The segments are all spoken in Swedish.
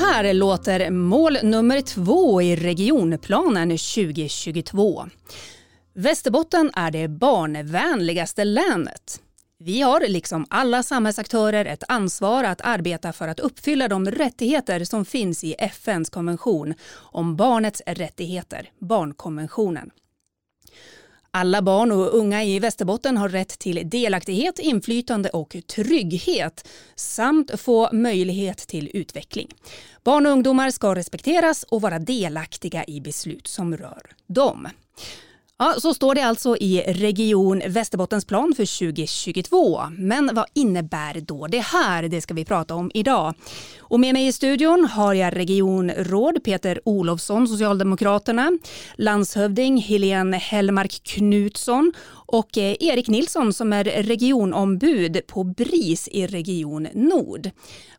här låter mål nummer två i regionplanen 2022. Västerbotten är det barnvänligaste länet. Vi har, liksom alla samhällsaktörer, ett ansvar att arbeta för att uppfylla de rättigheter som finns i FNs konvention om barnets rättigheter, barnkonventionen. Alla barn och unga i Västerbotten har rätt till delaktighet, inflytande och trygghet samt få möjlighet till utveckling. Barn och ungdomar ska respekteras och vara delaktiga i beslut som rör dem. Ja, så står det alltså i Region Västerbottens plan för 2022. Men vad innebär då det här? Det ska vi prata om idag. Och med mig i studion har jag regionråd Peter Olofsson, Socialdemokraterna, landshövding Helene Hellmark Knutsson och eh, Erik Nilsson som är regionombud på BRIS i Region Nord.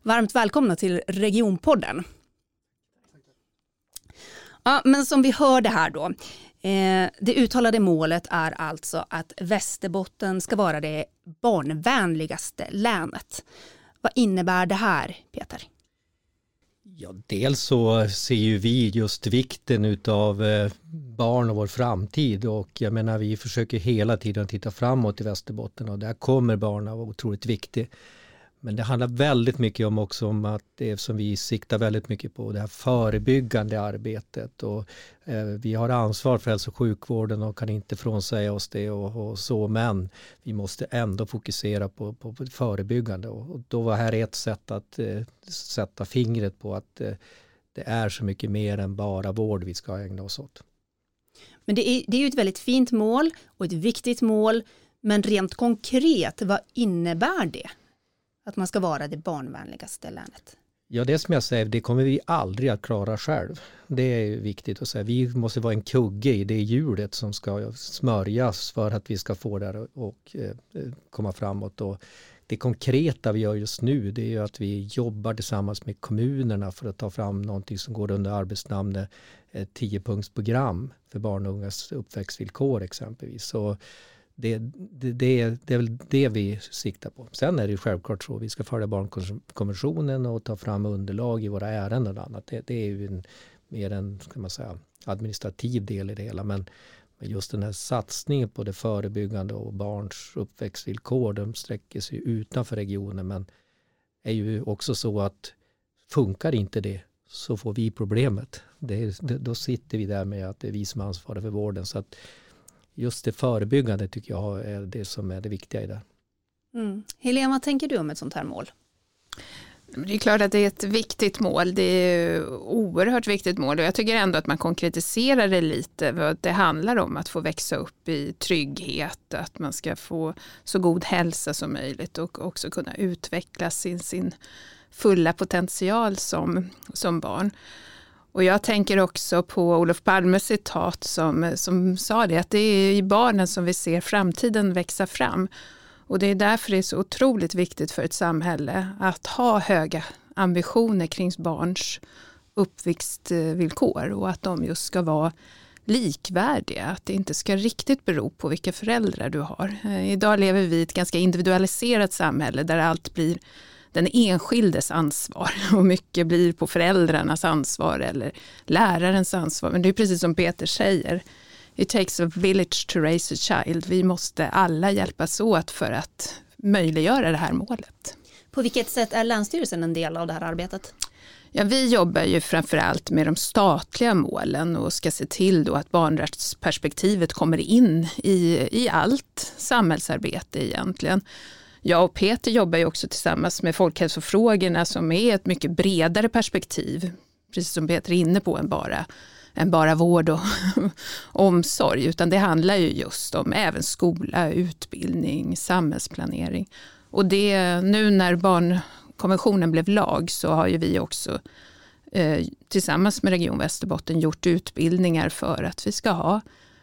Varmt välkomna till Regionpodden. Ja, men som vi hörde här då, Eh, det uttalade målet är alltså att Västerbotten ska vara det barnvänligaste länet. Vad innebär det här, Peter? Ja, dels så ser ju vi just vikten utav eh, barn och vår framtid och jag menar vi försöker hela tiden titta framåt i Västerbotten och där kommer barnen vara otroligt viktigt. Men det handlar väldigt mycket om också om att det som vi siktar väldigt mycket på, det här förebyggande arbetet. Och, eh, vi har ansvar för hälso och sjukvården och kan inte frånsäga oss det och, och så, men vi måste ändå fokusera på, på, på förebyggande. Och, och, då var här ett sätt att eh, sätta fingret på att eh, det är så mycket mer än bara vård vi ska ägna oss åt. Men det är, det är ju ett väldigt fint mål och ett viktigt mål, men rent konkret, vad innebär det? Att man ska vara det barnvänligaste länet? Ja, det som jag säger, det kommer vi aldrig att klara själv. Det är viktigt att säga. Vi måste vara en kugge i det hjulet som ska smörjas för att vi ska få det att eh, komma framåt. Och det konkreta vi gör just nu det är ju att vi jobbar tillsammans med kommunerna för att ta fram någonting som går under arbetsnamnet ett tiopunktsprogram för barn och ungas uppväxtvillkor exempelvis. Så det, det, det, det är väl det vi siktar på. Sen är det ju självklart så, vi ska följa barnkonventionen och ta fram underlag i våra ärenden och annat. Det, det är ju en, mer en ska man säga, administrativ del i det hela. Men just den här satsningen på det förebyggande och barns uppväxtvillkor, de sträcker sig utanför regionen. Men är ju också så att funkar inte det så får vi problemet. Det, då sitter vi där med att det är vi som ansvarar för vården. Så att just det förebyggande tycker jag är det som är det viktiga i det. Mm. Helena, vad tänker du om ett sånt här mål? Det är klart att det är ett viktigt mål. Det är oerhört viktigt mål och jag tycker ändå att man konkretiserar det lite. Vad det handlar om att få växa upp i trygghet, att man ska få så god hälsa som möjligt och också kunna utveckla sin, sin fulla potential som, som barn. Och jag tänker också på Olof Palmes citat som, som sa det, att det är i barnen som vi ser framtiden växa fram. Och det är därför det är så otroligt viktigt för ett samhälle att ha höga ambitioner kring barns uppväxtvillkor och att de just ska vara likvärdiga, att det inte ska riktigt bero på vilka föräldrar du har. Eh, idag lever vi i ett ganska individualiserat samhälle där allt blir den enskildes ansvar och mycket blir på föräldrarnas ansvar eller lärarens ansvar. Men det är precis som Peter säger, it takes a village to raise a child. Vi måste alla hjälpas åt för att möjliggöra det här målet. På vilket sätt är Länsstyrelsen en del av det här arbetet? Ja, vi jobbar ju framförallt med de statliga målen och ska se till då att barnrättsperspektivet kommer in i, i allt samhällsarbete egentligen. Jag och Peter jobbar ju också tillsammans med folkhälsofrågorna som är ett mycket bredare perspektiv, precis som Peter är inne på, än bara, än bara vård och omsorg, utan det handlar ju just om även skola, utbildning, samhällsplanering. Och det, nu när barnkonventionen blev lag så har ju vi också eh, tillsammans med Region Västerbotten gjort utbildningar för att vi ska ha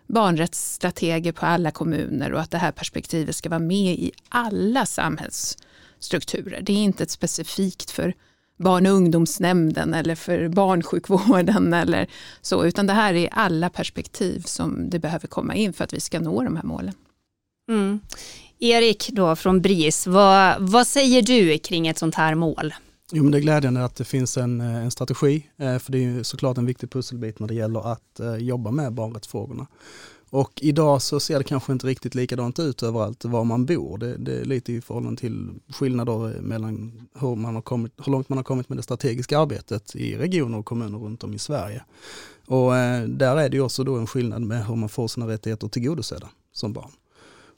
barnrättsstrateger på alla kommuner och att det här perspektivet ska vara med i alla samhällsstrukturer. Det är inte ett specifikt för barn och ungdomsnämnden eller för barnsjukvården eller så, utan det här är alla perspektiv som det behöver komma in för att vi ska nå de här målen. Mm. Erik då från BRIS, vad, vad säger du kring ett sånt här mål? Jo, men det är glädjande att det finns en, eh, en strategi, eh, för det är ju såklart en viktig pusselbit när det gäller att eh, jobba med barnrättsfrågorna. Och idag så ser det kanske inte riktigt likadant ut överallt var man bor. Det, det är lite i förhållande till skillnader mellan hur, man har kommit, hur långt man har kommit med det strategiska arbetet i regioner och kommuner runt om i Sverige. Och eh, där är det också då en skillnad med hur man får sina rättigheter tillgodosedda som barn.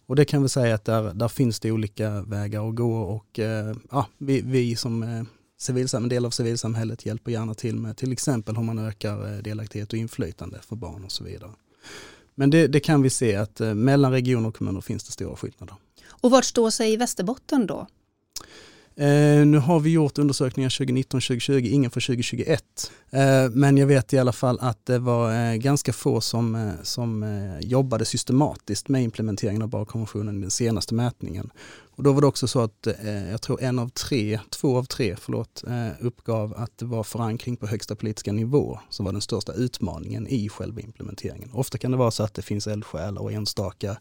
Och det kan vi säga att där, där finns det olika vägar att gå och eh, ja, vi, vi som eh, civilsam, del av civilsamhället hjälper gärna till med till exempel hur man ökar eh, delaktighet och inflytande för barn och så vidare. Men det, det kan vi se att eh, mellan regioner och kommuner finns det stora skillnader. Och vart står sig Västerbotten då? Eh, nu har vi gjort undersökningar 2019-2020, ingen för 2021. Eh, men jag vet i alla fall att det var eh, ganska få som, eh, som jobbade systematiskt med implementeringen av barnkonventionen i den senaste mätningen. Och då var det också så att eh, jag tror en av tre, två av tre förlåt, eh, uppgav att det var förankring på högsta politiska nivå som var den största utmaningen i själva implementeringen. Ofta kan det vara så att det finns eldsjälar och enstaka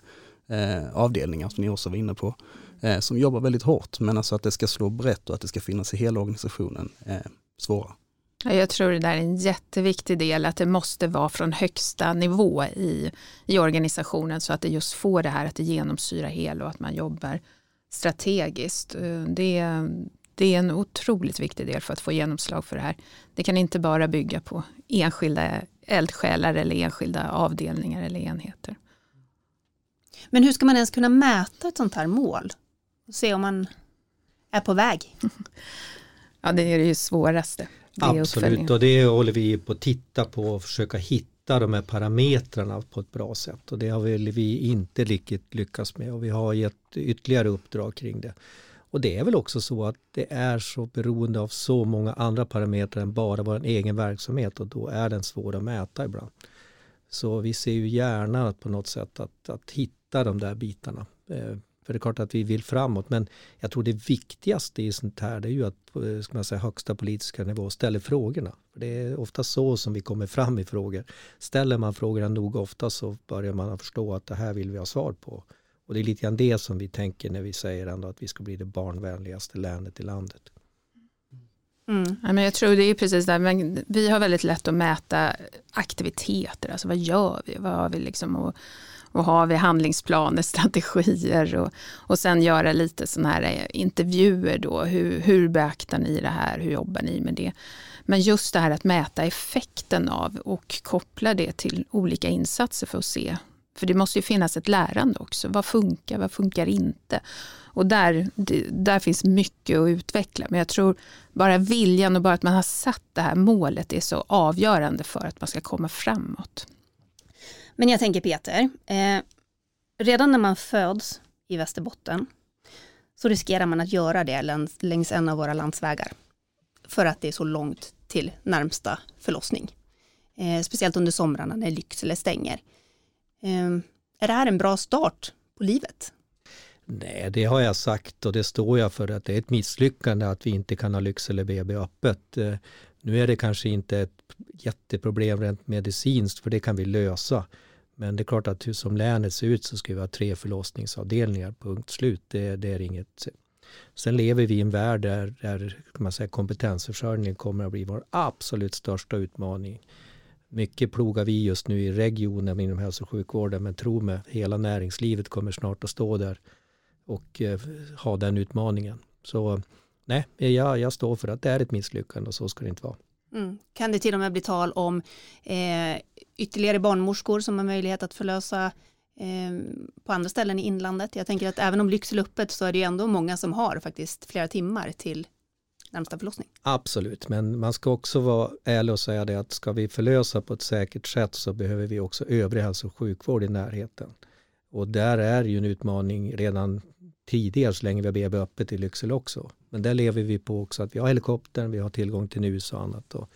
eh, avdelningar som ni också var inne på eh, som jobbar väldigt hårt. Men alltså att det ska slå brett och att det ska finnas i hela organisationen eh, svåra. Jag tror det där är en jätteviktig del, att det måste vara från högsta nivå i, i organisationen så att det just får det här att det genomsyrar hela och att man jobbar strategiskt. Eh, det, det är en otroligt viktig del för att få genomslag för det här. Det kan inte bara bygga på enskilda eldsjälar eller enskilda avdelningar eller enheter. Men hur ska man ens kunna mäta ett sånt här mål? och se om man är på väg. Ja, det är det ju svåraste. Det Absolut, och det håller vi på att titta på och försöka hitta de här parametrarna på ett bra sätt och det har väl vi inte riktigt lyckats med och vi har gett ytterligare uppdrag kring det. Och det är väl också så att det är så beroende av så många andra parametrar än bara vår egen verksamhet och då är den svår att mäta ibland. Så vi ser ju gärna på något sätt att, att hitta de där bitarna. Eh, för det är klart att vi vill framåt men jag tror det viktigaste i sånt här det är ju att på ska man säga, högsta politiska nivå ställer frågorna. För Det är ofta så som vi kommer fram i frågor. Ställer man frågorna nog ofta så börjar man förstå att det här vill vi ha svar på. Och det är lite grann det som vi tänker när vi säger ändå att vi ska bli det barnvänligaste länet i landet. Mm. Ja, men jag tror det är precis det, men vi har väldigt lätt att mäta aktiviteter, alltså vad gör vi, vad har vi liksom och och har vi handlingsplaner, strategier och, och sen göra lite sådana här eh, intervjuer då. Hur, hur beaktar ni det här? Hur jobbar ni med det? Men just det här att mäta effekten av och koppla det till olika insatser för att se. För det måste ju finnas ett lärande också. Vad funkar, vad funkar inte? Och där, där finns mycket att utveckla. Men jag tror bara viljan och bara att man har satt det här målet är så avgörande för att man ska komma framåt. Men jag tänker Peter, eh, redan när man föds i Västerbotten så riskerar man att göra det längs, längs en av våra landsvägar. För att det är så långt till närmsta förlossning. Eh, speciellt under somrarna när Lycksele stänger. Eh, är det här en bra start på livet? Nej, det har jag sagt och det står jag för att det är ett misslyckande att vi inte kan ha Lycksele BB öppet. Eh, nu är det kanske inte ett jätteproblem rent medicinskt för det kan vi lösa. Men det är klart att hur som länet ser ut så ska vi ha tre förlossningsavdelningar, punkt slut. Det, det är inget. Sen lever vi i en värld där, där kan man säga, kompetensförsörjning kommer att bli vår absolut största utmaning. Mycket plogar vi just nu i regionen inom hälso och sjukvården men tro mig, hela näringslivet kommer snart att stå där och eh, ha den utmaningen. Så nej, jag, jag står för att det är ett misslyckande och så ska det inte vara. Mm. Kan det till och med bli tal om eh, ytterligare barnmorskor som har möjlighet att förlösa eh, på andra ställen i inlandet? Jag tänker att även om Lycksele öppet så är det ju ändå många som har faktiskt flera timmar till närmsta förlossning. Absolut, men man ska också vara ärlig och säga det att ska vi förlösa på ett säkert sätt så behöver vi också övrig hälso och sjukvård i närheten. Och där är ju en utmaning redan tidigare så länge vi har BB öppet i Lycksele också. Men där lever vi på också att vi har helikoptern, vi har tillgång till NUS och annat. Och,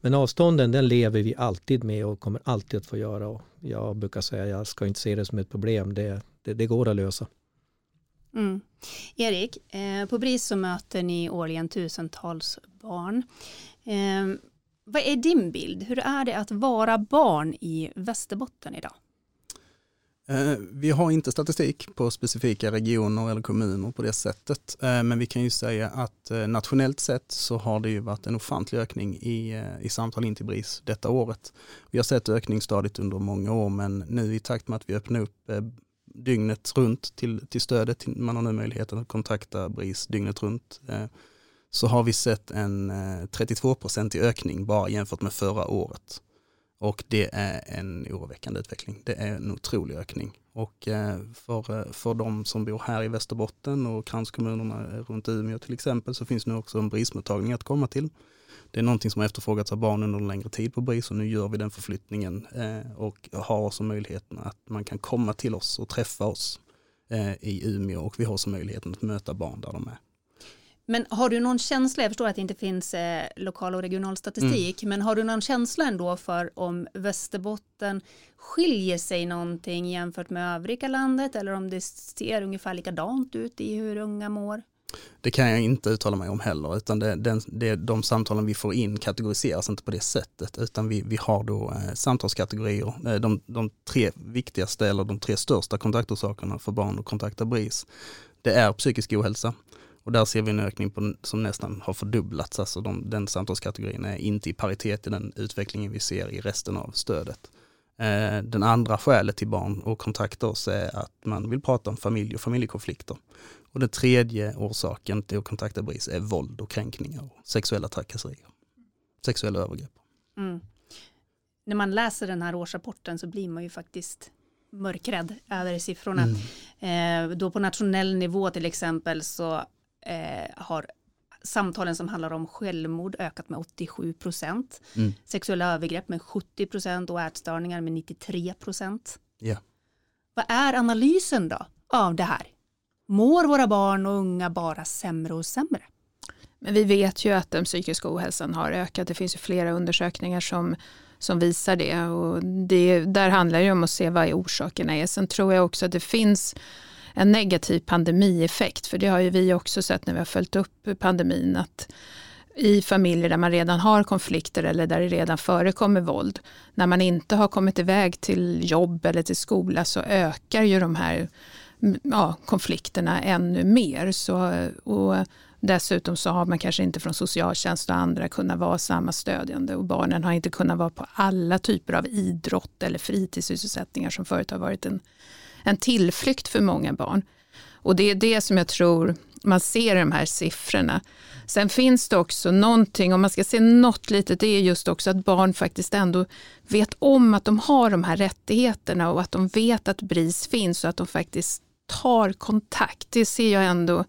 men avstånden den lever vi alltid med och kommer alltid att få göra. Och jag brukar säga jag ska inte se det som ett problem, det, det, det går att lösa. Mm. Erik, eh, på BRIS så möter ni årligen tusentals barn. Eh, vad är din bild? Hur är det att vara barn i Västerbotten idag? Eh, vi har inte statistik på specifika regioner eller kommuner på det sättet. Eh, men vi kan ju säga att eh, nationellt sett så har det ju varit en ofantlig ökning i, i samtal in till BRIS detta året. Vi har sett ökning stadigt under många år men nu i takt med att vi öppnar upp dygnet runt till, till stödet, man har nu möjligheten att kontakta BRIS dygnet runt, så har vi sett en 32% i ökning bara jämfört med förra året. Och det är en oroväckande utveckling. Det är en otrolig ökning. Och eh, för, eh, för de som bor här i Västerbotten och kranskommunerna runt Umeå till exempel så finns nu också en brismottagning att komma till. Det är någonting som har efterfrågats av barnen under en längre tid på BRIS och nu gör vi den förflyttningen eh, och har också möjligheten att man kan komma till oss och träffa oss i Umeå och vi har också möjligheten att möta barn där de är. Men har du någon känsla, jag förstår att det inte finns eh, lokal och regional statistik, mm. men har du någon känsla ändå för om Västerbotten skiljer sig någonting jämfört med övriga landet eller om det ser ungefär likadant ut i hur unga mår? Det kan jag inte uttala mig om heller, utan det, den, det, de samtalen vi får in kategoriseras inte på det sättet, utan vi, vi har då eh, samtalskategorier. Eh, de, de tre viktigaste eller de tre största kontaktorsakerna för barn att kontakta BRIS, det är psykisk ohälsa, och där ser vi en ökning på, som nästan har fördubblats. Alltså de, den samtalskategorin är inte i paritet i den utvecklingen vi ser i resten av stödet. Eh, den andra skälet till barn att kontakta oss är att man vill prata om familj och familjekonflikter. Och den tredje orsaken till att kontakta BRIS är våld och kränkningar och sexuella trakasserier. Sexuella övergrepp. Mm. När man läser den här årsrapporten så blir man ju faktiskt mörkrädd över siffrorna. Mm. Eh, då på nationell nivå till exempel så eh, har samtalen som handlar om självmord ökat med 87 procent, mm. sexuella övergrepp med 70 procent och ätstörningar med 93 procent. Yeah. Vad är analysen då av det här? Mår våra barn och unga bara sämre och sämre? Men vi vet ju att den psykiska ohälsan har ökat. Det finns ju flera undersökningar som, som visar det. Och det. Där handlar det om att se vad orsakerna är. Sen tror jag också att det finns en negativ pandemieffekt. För det har ju vi också sett när vi har följt upp pandemin. att i familjer där man redan har konflikter eller där det redan förekommer våld. När man inte har kommit iväg till jobb eller till skola så ökar ju de här ja, konflikterna ännu mer. Så, och dessutom så har man kanske inte från socialtjänst och andra kunnat vara samma stödjande och barnen har inte kunnat vara på alla typer av idrott eller fritidssysselsättningar som förut har varit en en tillflykt för många barn. Och det är det som jag tror man ser i de här siffrorna. Sen finns det också någonting, om man ska se något litet, det är just också att barn faktiskt ändå vet om att de har de här rättigheterna och att de vet att BRIS finns och att de faktiskt tar kontakt. Det ser jag ändå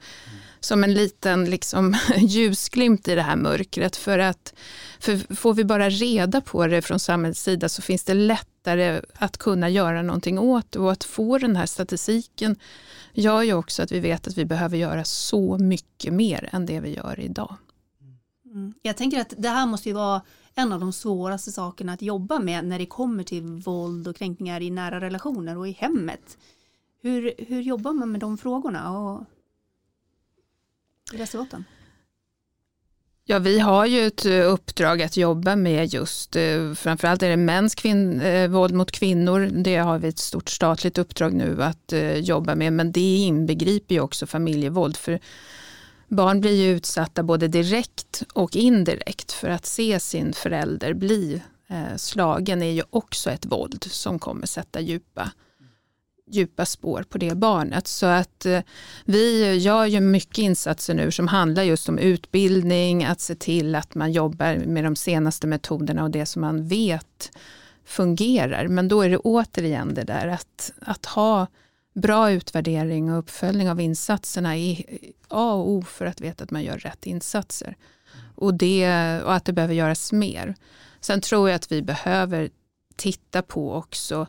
som en liten liksom, ljusglimt i det här mörkret. För att för får vi bara reda på det från samhällets sida så finns det lättare att kunna göra någonting åt det. Och att få den här statistiken gör ju också att vi vet att vi behöver göra så mycket mer än det vi gör idag. Mm. Jag tänker att det här måste ju vara en av de svåraste sakerna att jobba med när det kommer till våld och kränkningar i nära relationer och i hemmet. Hur, hur jobbar man med de frågorna och i Västerbotten? Ja, vi har ju ett eh, uppdrag att jobba med just, eh, framförallt är det mäns kvin, eh, våld mot kvinnor. Det har vi ett stort statligt uppdrag nu att jobba med, men det inbegriper ju också familjevåld. För barn blir ju utsatta både direkt och indirekt för att se sin förälder bli slagen är ju också ett våld som kommer sätta djupa djupa spår på det barnet. Så att eh, vi gör ju mycket insatser nu som handlar just om utbildning, att se till att man jobbar med de senaste metoderna och det som man vet fungerar. Men då är det återigen det där att, att ha bra utvärdering och uppföljning av insatserna är A och O för att veta att man gör rätt insatser. Och, det, och att det behöver göras mer. Sen tror jag att vi behöver titta på också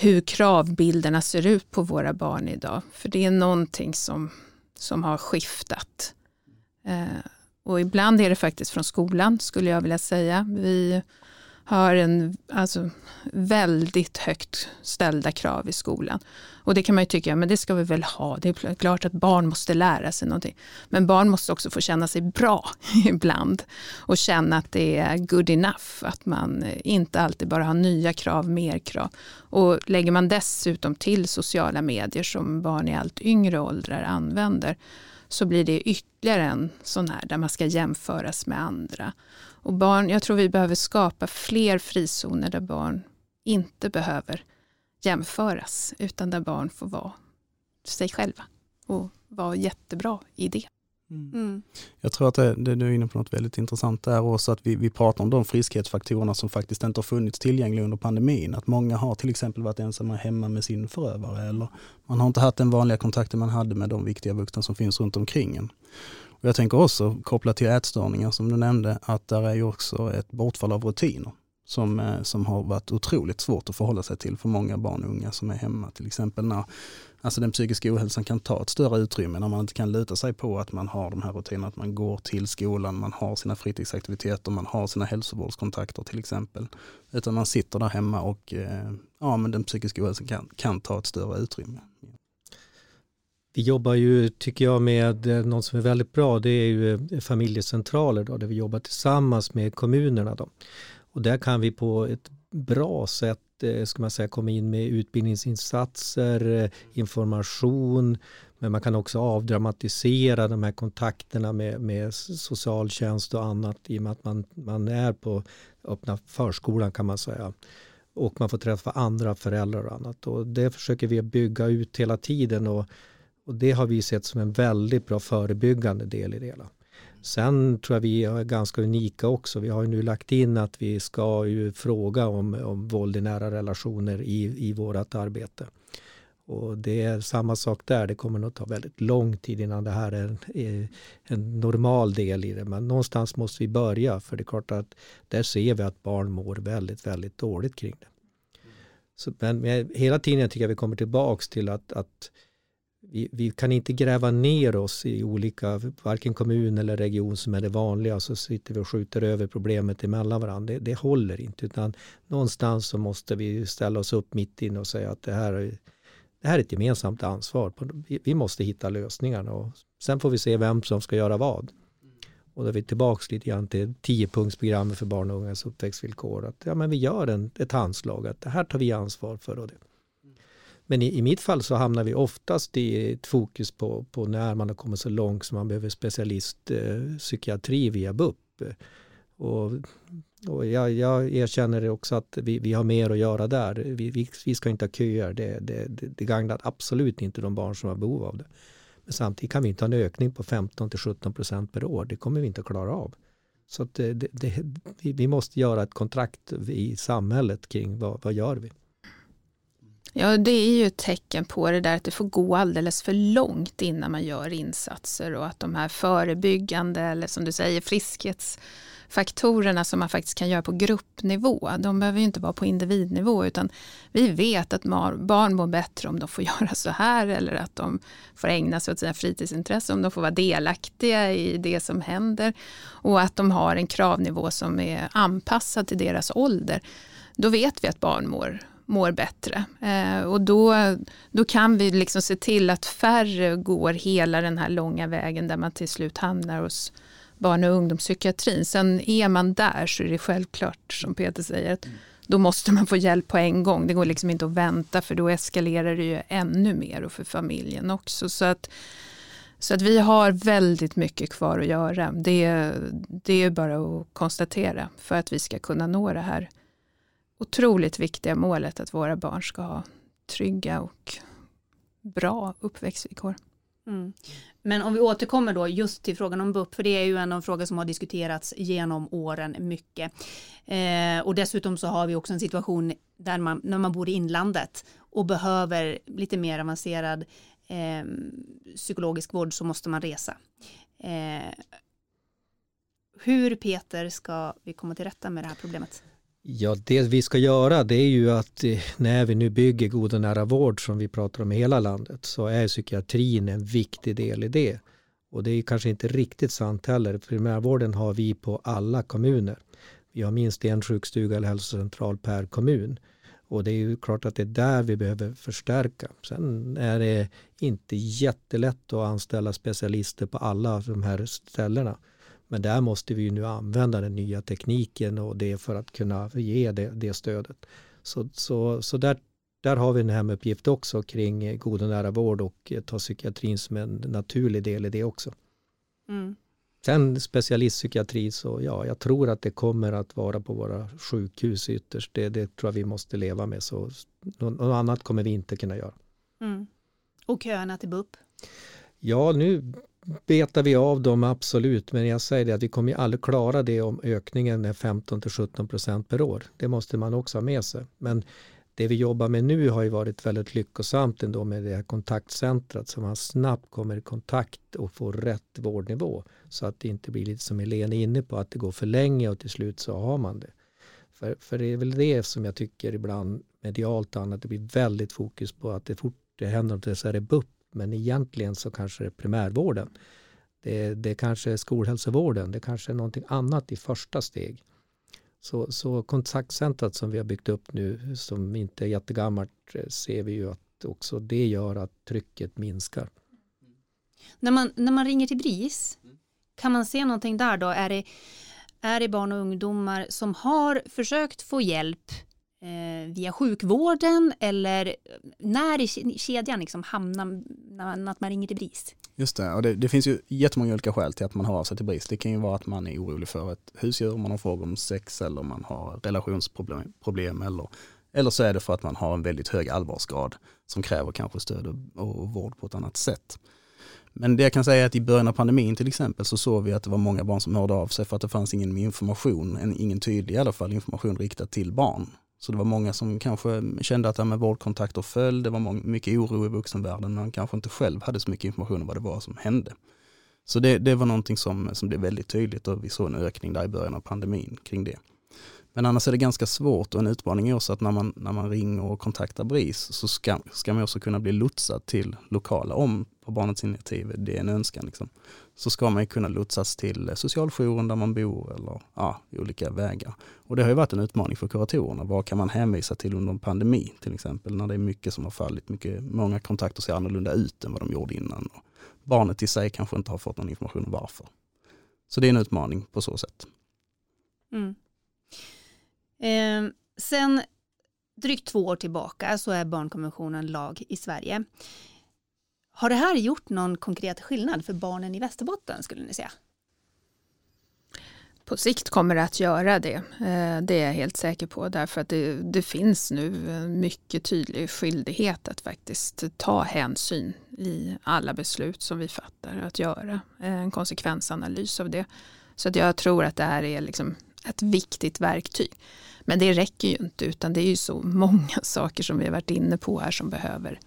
hur kravbilderna ser ut på våra barn idag. För det är någonting som, som har skiftat. Eh, och ibland är det faktiskt från skolan skulle jag vilja säga. Vi har en, alltså, väldigt högt ställda krav i skolan. Och det kan man ju tycka, men det ska vi väl ha. Det är klart att barn måste lära sig någonting. Men barn måste också få känna sig bra ibland och känna att det är good enough. Att man eh, inte alltid bara har nya krav, mer krav. Och lägger man dessutom till sociala medier som barn i allt yngre åldrar använder så blir det ytterligare en sån här där man ska jämföras med andra. Och barn, jag tror vi behöver skapa fler frizoner där barn inte behöver jämföras utan där barn får vara sig själva och vara jättebra i det. Mm. mm. Jag tror att det, det, du är inne på något väldigt intressant där också, att vi, vi pratar om de friskhetsfaktorerna som faktiskt inte har funnits tillgängliga under pandemin. Att många har till exempel varit ensamma hemma med sin förövare eller man har inte haft den vanliga kontakten man hade med de viktiga vuxna som finns runt omkring en. Och jag tänker också kopplat till ätstörningar som du nämnde, att där är ju också ett bortfall av rutiner som, eh, som har varit otroligt svårt att förhålla sig till för många barn och unga som är hemma. Till exempel när alltså den psykiska ohälsan kan ta ett större utrymme när man inte kan luta sig på att man har de här rutinerna, att man går till skolan, man har sina fritidsaktiviteter, man har sina hälsovårdskontakter till exempel. Utan man sitter där hemma och eh, ja, men den psykiska ohälsan kan, kan ta ett större utrymme. Vi jobbar ju, tycker jag, med eh, något som är väldigt bra. Det är ju eh, familjecentraler då, där vi jobbar tillsammans med kommunerna. Då. Och där kan vi på ett bra sätt eh, ska man säga, komma in med utbildningsinsatser, information, men man kan också avdramatisera de här kontakterna med, med socialtjänst och annat i och med att man, man är på öppna förskolan kan man säga. Och man får träffa andra föräldrar och annat. Och det försöker vi bygga ut hela tiden och och det har vi sett som en väldigt bra förebyggande del i det hela. Sen tror jag vi är ganska unika också. Vi har ju nu lagt in att vi ska ju fråga om, om våld i nära relationer i, i vårt arbete. Och det är samma sak där. Det kommer nog ta väldigt lång tid innan det här är en, eh, en, normal del i det. Men någonstans måste vi börja. För det är klart att där ser vi att barn mår väldigt, väldigt dåligt kring det. Så, men hela tiden tycker jag vi kommer tillbaks till att, att vi, vi, kan inte gräva ner oss i olika, varken kommun eller region som är det vanliga, så sitter vi och skjuter över problemet emellan varandra. Det, det håller inte, utan någonstans så måste vi ställa oss upp mitt inne och säga att det här, det här är ett gemensamt ansvar. Vi, vi måste hitta lösningarna och sen får vi se vem som ska göra vad. Och då är vi tillbaka lite grann till tiopunktsprogrammet för barn och ungas uppväxtvillkor. Att ja, men vi gör en, ett handslag, att det här tar vi ansvar för. Och det. Men i, i mitt fall så hamnar vi oftast i ett fokus på, på när man har kommit så långt som man behöver specialistpsykiatri eh, via BUP. Och, och jag, jag erkänner också att vi, vi har mer att göra där. Vi, vi, vi ska inte ha köer. Det, det, det, det gagnar absolut inte de barn som har behov av det. Men samtidigt kan vi inte ha en ökning på 15 till 17 procent per år. Det kommer vi inte att klara av. Så att eh, det, det, vi måste göra ett kontrakt i samhället kring vad, vad gör vi. Ja, det är ju ett tecken på det där att det får gå alldeles för långt innan man gör insatser och att de här förebyggande eller som du säger friskhetsfaktorerna som man faktiskt kan göra på gruppnivå, de behöver ju inte vara på individnivå utan vi vet att barn mår bättre om de får göra så här eller att de får ägna sig åt sina fritidsintressen, om de får vara delaktiga i det som händer och att de har en kravnivå som är anpassad till deras ålder. Då vet vi att barn mår mår bättre. Eh, och då, då kan vi liksom se till att färre går hela den här långa vägen där man till slut hamnar hos barn och ungdomspsykiatrin. Sen är man där så är det självklart som Peter säger att då måste man få hjälp på en gång. Det går liksom inte att vänta för då eskalerar det ju ännu mer och för familjen också. Så att, så att vi har väldigt mycket kvar att göra. Det, det är bara att konstatera för att vi ska kunna nå det här otroligt viktiga målet att våra barn ska ha trygga och bra uppväxtvillkor. Mm. Men om vi återkommer då just till frågan om BUP, för det är ju en av frågor som har diskuterats genom åren mycket. Eh, och dessutom så har vi också en situation där man, när man bor i inlandet och behöver lite mer avancerad eh, psykologisk vård så måste man resa. Eh, hur Peter ska vi komma till rätta med det här problemet? Ja, det vi ska göra det är ju att eh, när vi nu bygger god och nära vård som vi pratar om i hela landet så är psykiatrin en viktig del i det. Och det är kanske inte riktigt sant heller. Primärvården har vi på alla kommuner. Vi har minst en sjukstuga eller hälsocentral per kommun. Och det är ju klart att det är där vi behöver förstärka. Sen är det inte jättelätt att anställa specialister på alla de här ställena. Men där måste vi nu använda den nya tekniken och det för att kunna ge det, det stödet. Så, så, så där, där har vi en hemuppgift också kring god och nära vård och ta psykiatrin som en naturlig del i det också. Mm. Sen specialistpsykiatri så ja, jag tror att det kommer att vara på våra sjukhus ytterst. Det, det tror jag vi måste leva med. Så något annat kommer vi inte kunna göra. Mm. Och köerna till BUP? Ja, nu betar vi av dem absolut, men jag säger det att vi kommer aldrig klara det om ökningen är 15 till 17 procent per år. Det måste man också ha med sig. Men det vi jobbar med nu har ju varit väldigt lyckosamt ändå med det här kontaktcentret så man snabbt kommer i kontakt och får rätt vårdnivå så att det inte blir lite som Helene är inne på att det går för länge och till slut så har man det. För, för det är väl det som jag tycker ibland medialt och annat, det blir väldigt fokus på att det fort det händer något så är det BUP men egentligen så kanske det är primärvården. Det, det kanske är skolhälsovården, det kanske är någonting annat i första steg. Så, så kontaktcentret som vi har byggt upp nu som inte är jättegammalt eh, ser vi ju att också det gör att trycket minskar. När man, när man ringer till BRIS, kan man se någonting där då? Är det, är det barn och ungdomar som har försökt få hjälp eh, Eh, via sjukvården eller eh, när i kedjan liksom hamnar när, att man ringer till BRIS? Just det, och det, det, finns ju jättemånga olika skäl till att man hör sig till BRIS. Det kan ju vara att man är orolig för ett husdjur, man har frågor om sex eller man har relationsproblem problem, eller, eller så är det för att man har en väldigt hög allvarsgrad som kräver kanske stöd och, och vård på ett annat sätt. Men det jag kan säga är att i början av pandemin till exempel så såg vi att det var många barn som hörde av sig för att det fanns ingen information, ingen tydlig i alla fall information riktad till barn så det var många som kanske kände att det med vårdkontakter föll, det var mycket oro i vuxenvärlden, men kanske inte själv hade så mycket information om vad det var som hände. Så det, det var någonting som, som blev väldigt tydligt och vi såg en ökning där i början av pandemin kring det. Men annars är det ganska svårt och en utmaning är också att när man, när man ringer och kontaktar BRIS så ska, ska man också kunna bli lotsad till lokala om på barnets initiativ, det är en önskan. Liksom. Så ska man kunna lotsas till socialjouren där man bor eller ja, olika vägar. Och det har ju varit en utmaning för kuratorerna. Vad kan man hänvisa till under en pandemi till exempel när det är mycket som har fallit. Mycket, många kontakter ser annorlunda ut än vad de gjorde innan. Och barnet i sig kanske inte har fått någon information om varför. Så det är en utmaning på så sätt. Mm. Eh, sen drygt två år tillbaka så är barnkonventionen lag i Sverige. Har det här gjort någon konkret skillnad för barnen i Västerbotten skulle ni säga? På sikt kommer det att göra det. Eh, det är jag helt säker på därför att det, det, finns nu en mycket tydlig skyldighet att faktiskt ta hänsyn i alla beslut som vi fattar. Att göra eh, en konsekvensanalys av det. Så att jag tror att det här är liksom ett viktigt verktyg. Men det räcker ju inte utan det är ju så många saker som vi har varit inne på här som behöver,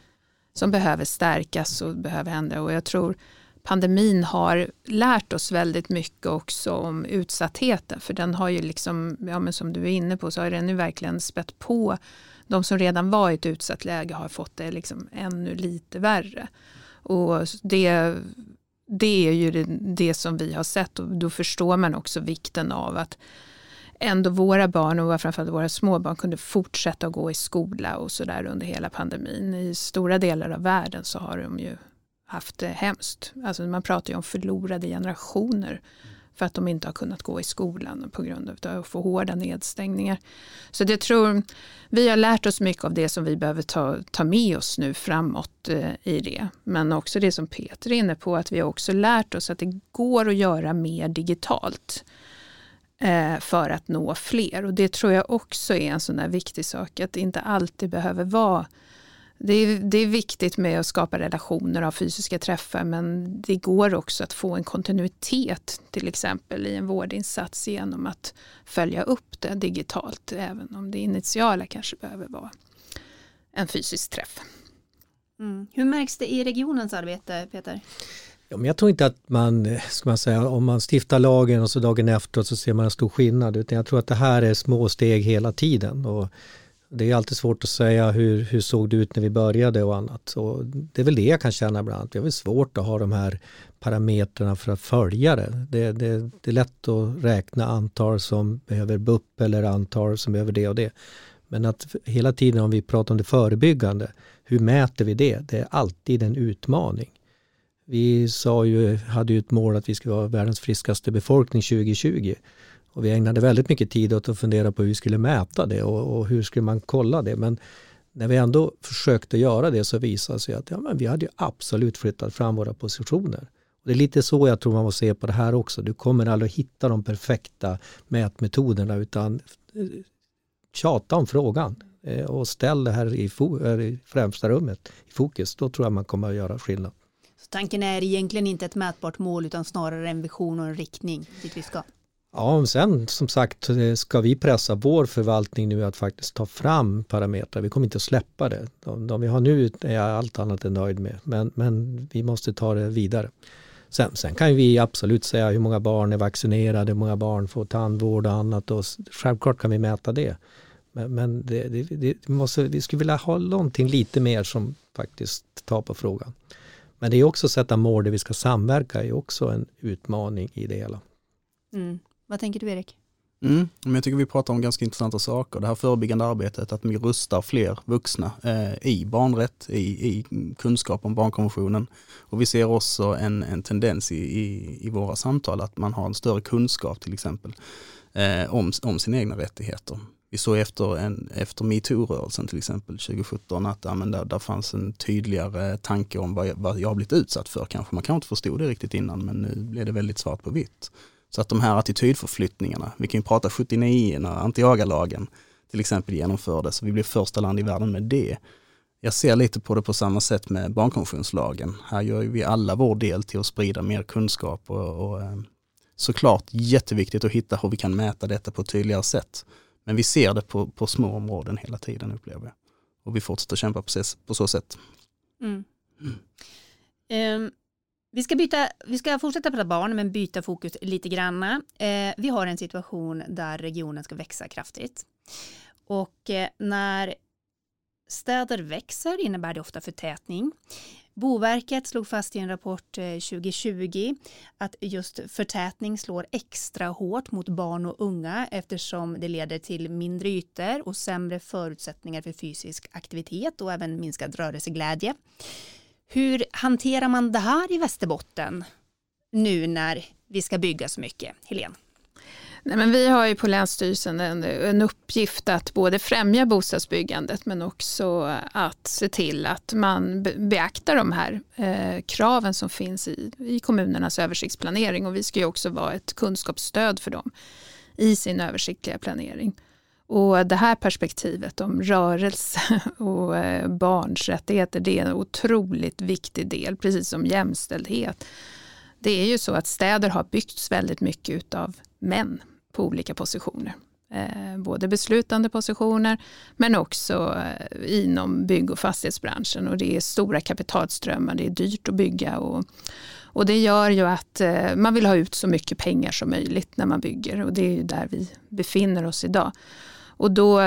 som behöver stärkas och behöver hända. Och jag tror pandemin har lärt oss väldigt mycket också om utsattheten. För den har ju liksom, ja men som du är inne på, så har den ju verkligen spett på. De som redan var i ett utsatt läge har fått det liksom ännu lite värre. Och det, det är ju det, det som vi har sett och då förstår man också vikten av att ändå våra barn och framförallt våra småbarn kunde fortsätta att gå i skola och sådär under hela pandemin. I stora delar av världen så har de ju haft det hemskt. Alltså man pratar ju om förlorade generationer för att de inte har kunnat gå i skolan på grund av att få hårda nedstängningar. Så jag tror vi har lärt oss mycket av det som vi behöver ta, ta med oss nu framåt eh, i det. Men också det som Peter är inne på, att vi har också lärt oss att det går att göra mer digitalt. Eh, för att nå fler. Och det tror jag också är en sån där viktig sak, att det inte alltid behöver vara det är, det är viktigt med att skapa relationer av fysiska träffar men det går också att få en kontinuitet till exempel i en vårdinsats genom att följa upp det digitalt även om det initiala kanske behöver vara en fysisk träff. Mm. Hur märks det i regionens arbete Peter? Ja, men jag tror inte att man, ska man säga, om man stiftar lagen och så dagen efter så ser man en stor skillnad. Utan jag tror att det här är små steg hela tiden. Och det är alltid svårt att säga hur, hur såg det ut när vi började och annat. Så det är väl det jag kan känna ibland. Det är väl svårt att ha de här parametrarna för att följa det. Det, det. det är lätt att räkna antal som behöver BUP eller antal som behöver det och det. Men att hela tiden om vi pratar om det förebyggande, hur mäter vi det? Det är alltid en utmaning. Vi sa ju, hade ju ett mål att vi skulle vara världens friskaste befolkning 2020. Och vi ägnade väldigt mycket tid åt att fundera på hur vi skulle mäta det och, och hur skulle man kolla det. Men när vi ändå försökte göra det så visade det sig att ja, men vi hade ju absolut flyttat fram våra positioner. Och det är lite så jag tror man måste se på det här också. Du kommer aldrig hitta de perfekta mätmetoderna utan eh, tjata om frågan eh, och ställ det här eh, i främsta rummet, i fokus. Då tror jag man kommer att göra skillnad. Så tanken är egentligen inte ett mätbart mål utan snarare en vision och en riktning dit vi ska? Ja, och sen som sagt eh, ska vi pressa vår förvaltning nu att faktiskt ta fram parametrar. Vi kommer inte att släppa det. De, de vi har nu är jag allt annat än nöjd med, men, men vi måste ta det vidare. Sen, sen, kan vi absolut säga hur många barn är vaccinerade, hur många barn får tandvård och annat och självklart kan vi mäta det. Men, men det, det, det måste, vi skulle vilja ha någonting lite mer som faktiskt tar på frågan. Men det är också att sätta mål där vi ska samverka är också en utmaning i det hela. Mm. Vad tänker du Erik? Mm, men jag tycker vi pratar om ganska intressanta saker. Det här förebyggande arbetet, att vi rustar fler vuxna eh, i barnrätt, i, i, kunskap om barnkonventionen. Och vi ser också en, en tendens i, i, i, våra samtal att man har en större kunskap till exempel eh, om, om sina egna rättigheter. Vi såg efter, en, efter metoo-rörelsen till exempel 2017 att ja, men där, där fanns en tydligare tanke om vad jag, vad jag har blivit utsatt för. Kanske man kanske inte förstod det riktigt innan men nu blev det väldigt svart på vitt. Så att de här attitydförflyttningarna, vi kan ju prata 79 när antiagalagen till exempel genomfördes, och vi blev första land i världen med det. Jag ser lite på det på samma sätt med barnkonventionslagen. Här gör vi alla vår del till att sprida mer kunskap och, och eh, såklart jätteviktigt att hitta hur vi kan mäta detta på ett tydligare sätt. Men vi ser det på, på små områden hela tiden upplever jag. Och vi fortsätter kämpa på, på så sätt. Mm. Mm. Um, vi ska, byta, vi ska fortsätta prata barn men byta fokus lite granna. Eh, vi har en situation där regionen ska växa kraftigt. Och eh, när städer växer innebär det ofta förtätning. Boverket slog fast i en rapport eh, 2020 att just förtätning slår extra hårt mot barn och unga eftersom det leder till mindre ytor och sämre förutsättningar för fysisk aktivitet och även minskad rörelseglädje. Hur hanterar man det här i Västerbotten nu när vi ska bygga så mycket? Helene? Nej, men vi har ju på Länsstyrelsen en, en uppgift att både främja bostadsbyggandet men också att se till att man beaktar de här eh, kraven som finns i, i kommunernas översiktsplanering och vi ska ju också vara ett kunskapsstöd för dem i sin översiktliga planering. Och det här perspektivet om rörelse och eh, barns rättigheter, det är en otroligt viktig del, precis som jämställdhet. Det är ju så att städer har byggts väldigt mycket av män på olika positioner. Eh, både beslutande positioner men också eh, inom bygg och fastighetsbranschen. Och det är stora kapitalströmmar, det är dyrt att bygga. Och, och det gör ju att eh, man vill ha ut så mycket pengar som möjligt när man bygger och det är ju där vi befinner oss idag. Och då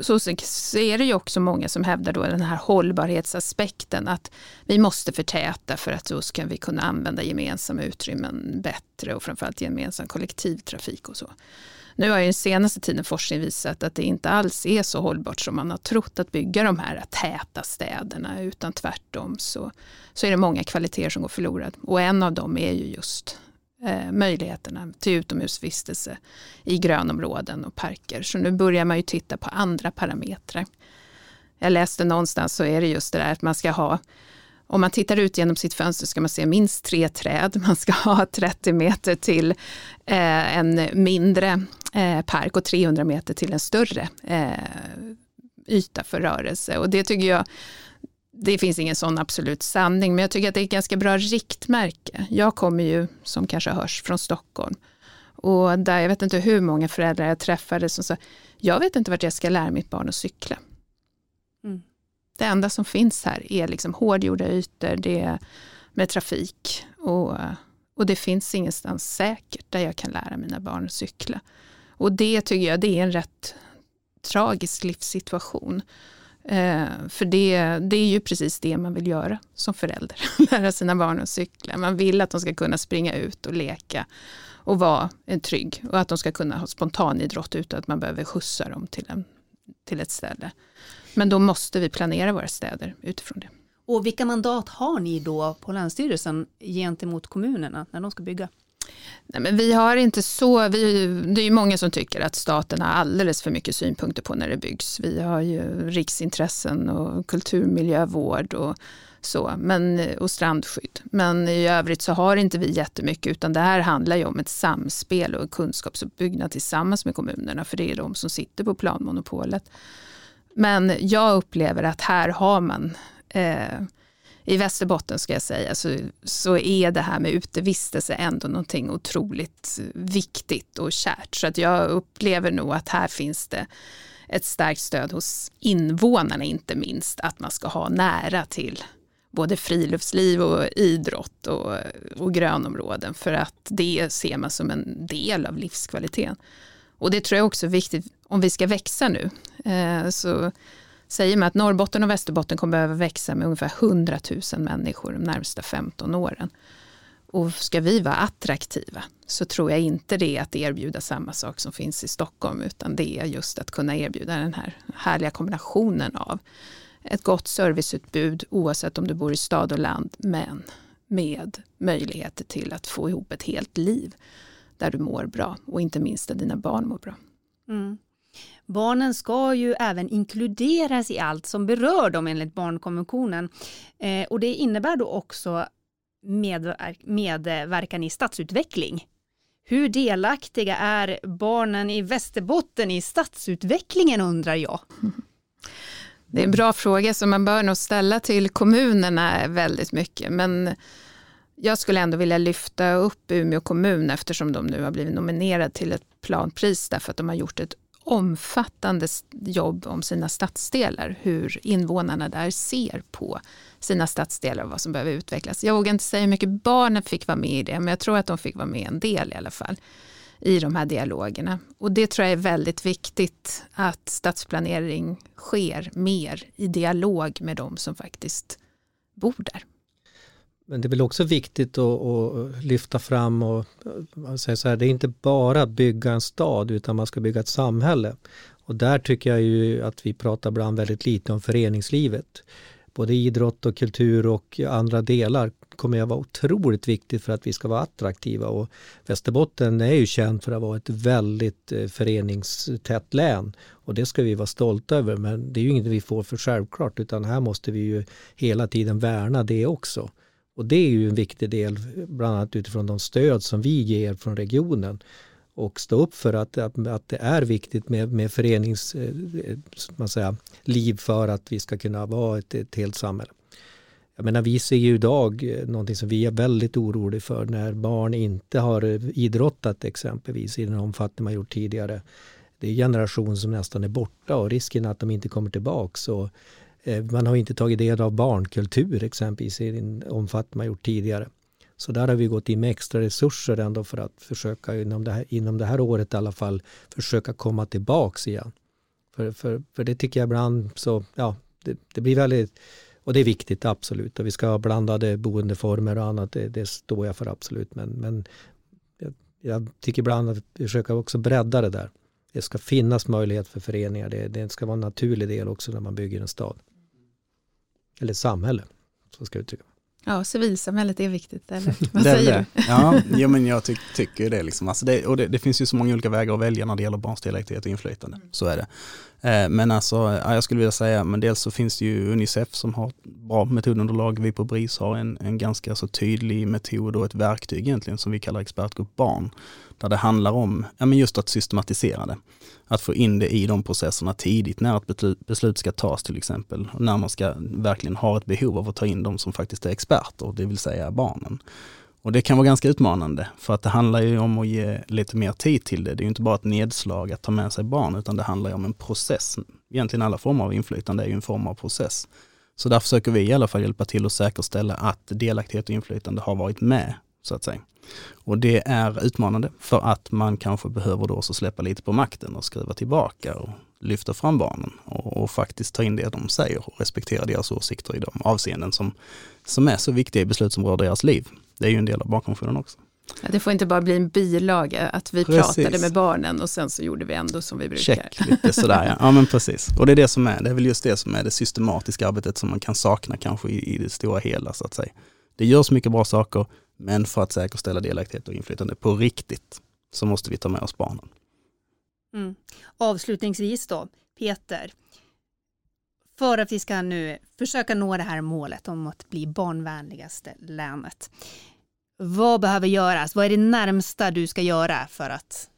så, så är det ju också många som hävdar då den här hållbarhetsaspekten att vi måste förtäta för att då ska vi kunna använda gemensamma utrymmen bättre och framförallt gemensam kollektivtrafik och så. Nu har ju den senaste tiden forskning visat att det inte alls är så hållbart som man har trott att bygga de här täta städerna utan tvärtom så, så är det många kvaliteter som går förlorade och en av dem är ju just eh, möjligheterna till utomhusvistelse i grönområden och parker. Så nu börjar man ju titta på andra parametrar. Jag läste någonstans så är det just det där att man ska ha om man tittar ut genom sitt fönster ska man se minst tre träd. Man ska ha 30 meter till eh, en mindre eh, park och 300 meter till en större eh, yta för rörelse. Och det tycker jag det finns ingen sån absolut sanning, men jag tycker att det är ett ganska bra riktmärke. Jag kommer ju, som kanske hörs, från Stockholm. Och där, jag vet inte hur många föräldrar jag träffade som sa, jag vet inte vart jag ska lära mitt barn att cykla. Mm. Det enda som finns här är liksom hårdgjorda ytor, det är med trafik och, och det finns ingenstans säkert där jag kan lära mina barn att cykla. Och det tycker jag det är en rätt tragisk livssituation. Eh, för det, det är ju precis det man vill göra som förälder. Lära sina barn att cykla. Man vill att de ska kunna springa ut och leka och vara trygg. Och att de ska kunna ha spontanidrott utan att man behöver skjutsa dem till, en, till ett ställe. Men då måste vi planera våra städer utifrån det. Och vilka mandat har ni då på Länsstyrelsen gentemot kommunerna när de ska bygga? Nej, men vi har inte så, vi, det är ju många som tycker att staten har alldeles för mycket synpunkter på när det byggs. Vi har ju riksintressen och kulturmiljövård och så, men, och strandskydd. Men i övrigt så har inte vi jättemycket utan det här handlar ju om ett samspel och kunskapsuppbyggnad tillsammans med kommunerna för det är de som sitter på planmonopolet. Men jag upplever att här har man eh, i Västerbotten ska jag säga så, så är det här med utevistelse ändå någonting otroligt viktigt och kärt. Så att jag upplever nog att här finns det ett starkt stöd hos invånarna inte minst att man ska ha nära till både friluftsliv och idrott och, och grönområden för att det ser man som en del av livskvaliteten. Och det tror jag också är viktigt om vi ska växa nu. Eh, så säger man att Norrbotten och Västerbotten kommer behöva växa med ungefär 100 000 människor de närmsta 15 åren. Och ska vi vara attraktiva så tror jag inte det är att erbjuda samma sak som finns i Stockholm utan det är just att kunna erbjuda den här härliga kombinationen av ett gott serviceutbud oavsett om du bor i stad och land men med möjligheter till att få ihop ett helt liv där du mår bra och inte minst där dina barn mår bra. Mm. Barnen ska ju även inkluderas i allt som berör dem enligt barnkonventionen. Eh, och det innebär då också medver medverkan i stadsutveckling. Hur delaktiga är barnen i Västerbotten i stadsutvecklingen undrar jag? Det är en bra fråga som man bör nog ställa till kommunerna väldigt mycket. Men jag skulle ändå vilja lyfta upp Umeå kommun eftersom de nu har blivit nominerade till ett planpris därför att de har gjort ett omfattande jobb om sina stadsdelar, hur invånarna där ser på sina stadsdelar och vad som behöver utvecklas. Jag vågar inte säga hur mycket barnen fick vara med i det, men jag tror att de fick vara med en del i alla fall i de här dialogerna. Och det tror jag är väldigt viktigt att stadsplanering sker mer i dialog med de som faktiskt bor där. Men det är väl också viktigt att, att lyfta fram och eh, säga så här, det är inte bara bygga en stad utan man ska bygga ett samhälle. Och där tycker jag ju att vi pratar ibland väldigt lite om föreningslivet. Både idrott och kultur och andra delar kommer att vara otroligt viktigt för att vi ska vara attraktiva. Och Västerbotten är ju känt för att vara ett väldigt eh, föreningstätt län. Och det ska vi vara stolta över men det är ju inget vi får för självklart utan här måste vi ju hela tiden värna det också. Och det är ju en viktig del, bland annat utifrån de stöd som vi ger från regionen och stå upp för att, att, att det är viktigt med, med föreningsliv eh, för att vi ska kunna vara ett, ett helt samhälle. Jag menar, vi ser ju idag eh, någonting som vi är väldigt oroliga för när barn inte har eh, idrottat exempelvis i den omfattning man gjort tidigare. Det är en generation som nästan är borta och risken att de inte kommer tillbaka. Så Eh, man har inte tagit del av barnkultur exempelvis i den omfattning man gjort tidigare. Så där har vi gått in med extra resurser ändå för att försöka inom det här, inom det här året i alla fall försöka komma tillbaks igen. För, för, för det tycker jag ibland så, ja, det, det, blir väldigt, och det är viktigt absolut. Och vi ska ha blandade boendeformer och annat, det, det står jag för absolut. Men, men jag, jag tycker ibland att vi försöker också bredda det där. Det ska finnas möjlighet för föreningar, det, det ska vara en naturlig del också när man bygger en stad eller samhälle, så ska jag uttrycka Ja, civilsamhället är viktigt, eller vad säger du? Ja, ja, men jag ty tycker det. Liksom. Alltså det, och det, det, finns ju så många olika vägar att välja när det gäller barns delaktighet och inflytande. Mm. Så är det. Eh, men alltså, jag skulle vilja säga, men dels så finns det ju Unicef som har bra metodunderlag. Vi på BRIS har en, en ganska så tydlig metod och ett verktyg egentligen som vi kallar expertgrupp barn. Där det handlar om ja, men just att systematisera det. Att få in det i de processerna tidigt när ett beslut ska tas till exempel. När man ska verkligen ha ett behov av att ta in de som faktiskt är experter, det vill säga barnen. Och det kan vara ganska utmanande för att det handlar ju om att ge lite mer tid till det. Det är ju inte bara ett nedslag att ta med sig barn utan det handlar ju om en process. Egentligen alla former av inflytande är ju en form av process. Så där försöker vi i alla fall hjälpa till att säkerställa att delaktighet och inflytande har varit med, så att säga. Och det är utmanande för att man kanske behöver då också släppa lite på makten och skruva tillbaka och lyfta fram barnen och, och, faktiskt ta in det de säger och respektera deras åsikter i de avseenden som, som är så viktiga i beslut som rör deras liv. Det är ju en del av barnkonventionen också. Ja, det får inte bara bli en bilaga, att vi precis. pratade med barnen och sen så gjorde vi ändå som vi brukar. Check, lite sådär ja. ja men precis. Och det är det som är, det är väl just det som är det systematiska arbetet som man kan sakna kanske i, i det stora hela så att säga. Det görs mycket bra saker, men för att säkerställa delaktighet och inflytande på riktigt så måste vi ta med oss barnen. Mm. Avslutningsvis då, Peter, för att vi ska nu försöka nå det här målet om att bli barnvänligaste länet. Vad behöver göras? Vad är det närmsta du ska göra för att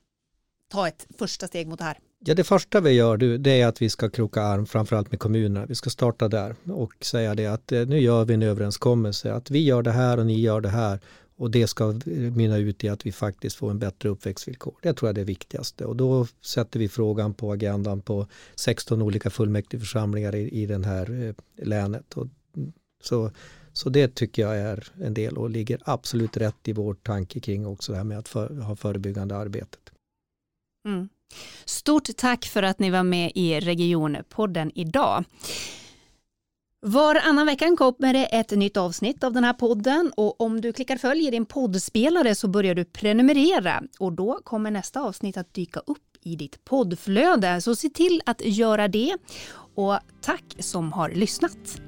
ta ett första steg mot det här? Ja, det första vi gör det är att vi ska kroka arm framförallt med kommunerna. Vi ska starta där och säga det att eh, nu gör vi en överenskommelse att vi gör det här och ni gör det här och det ska mynna ut i att vi faktiskt får en bättre uppväxtvillkor. Det tror jag är det viktigaste och då sätter vi frågan på agendan på 16 olika fullmäktigeförsamlingar i, i den här eh, länet. Och, mm, så, så det tycker jag är en del och ligger absolut rätt i vår tanke kring också det här med att för, ha förebyggande arbetet. Mm. Stort tack för att ni var med i Regionpodden idag. Varannan vecka kommer det ett nytt avsnitt av den här podden och om du klickar följ i din poddspelare så börjar du prenumerera och då kommer nästa avsnitt att dyka upp i ditt poddflöde. Så se till att göra det och tack som har lyssnat.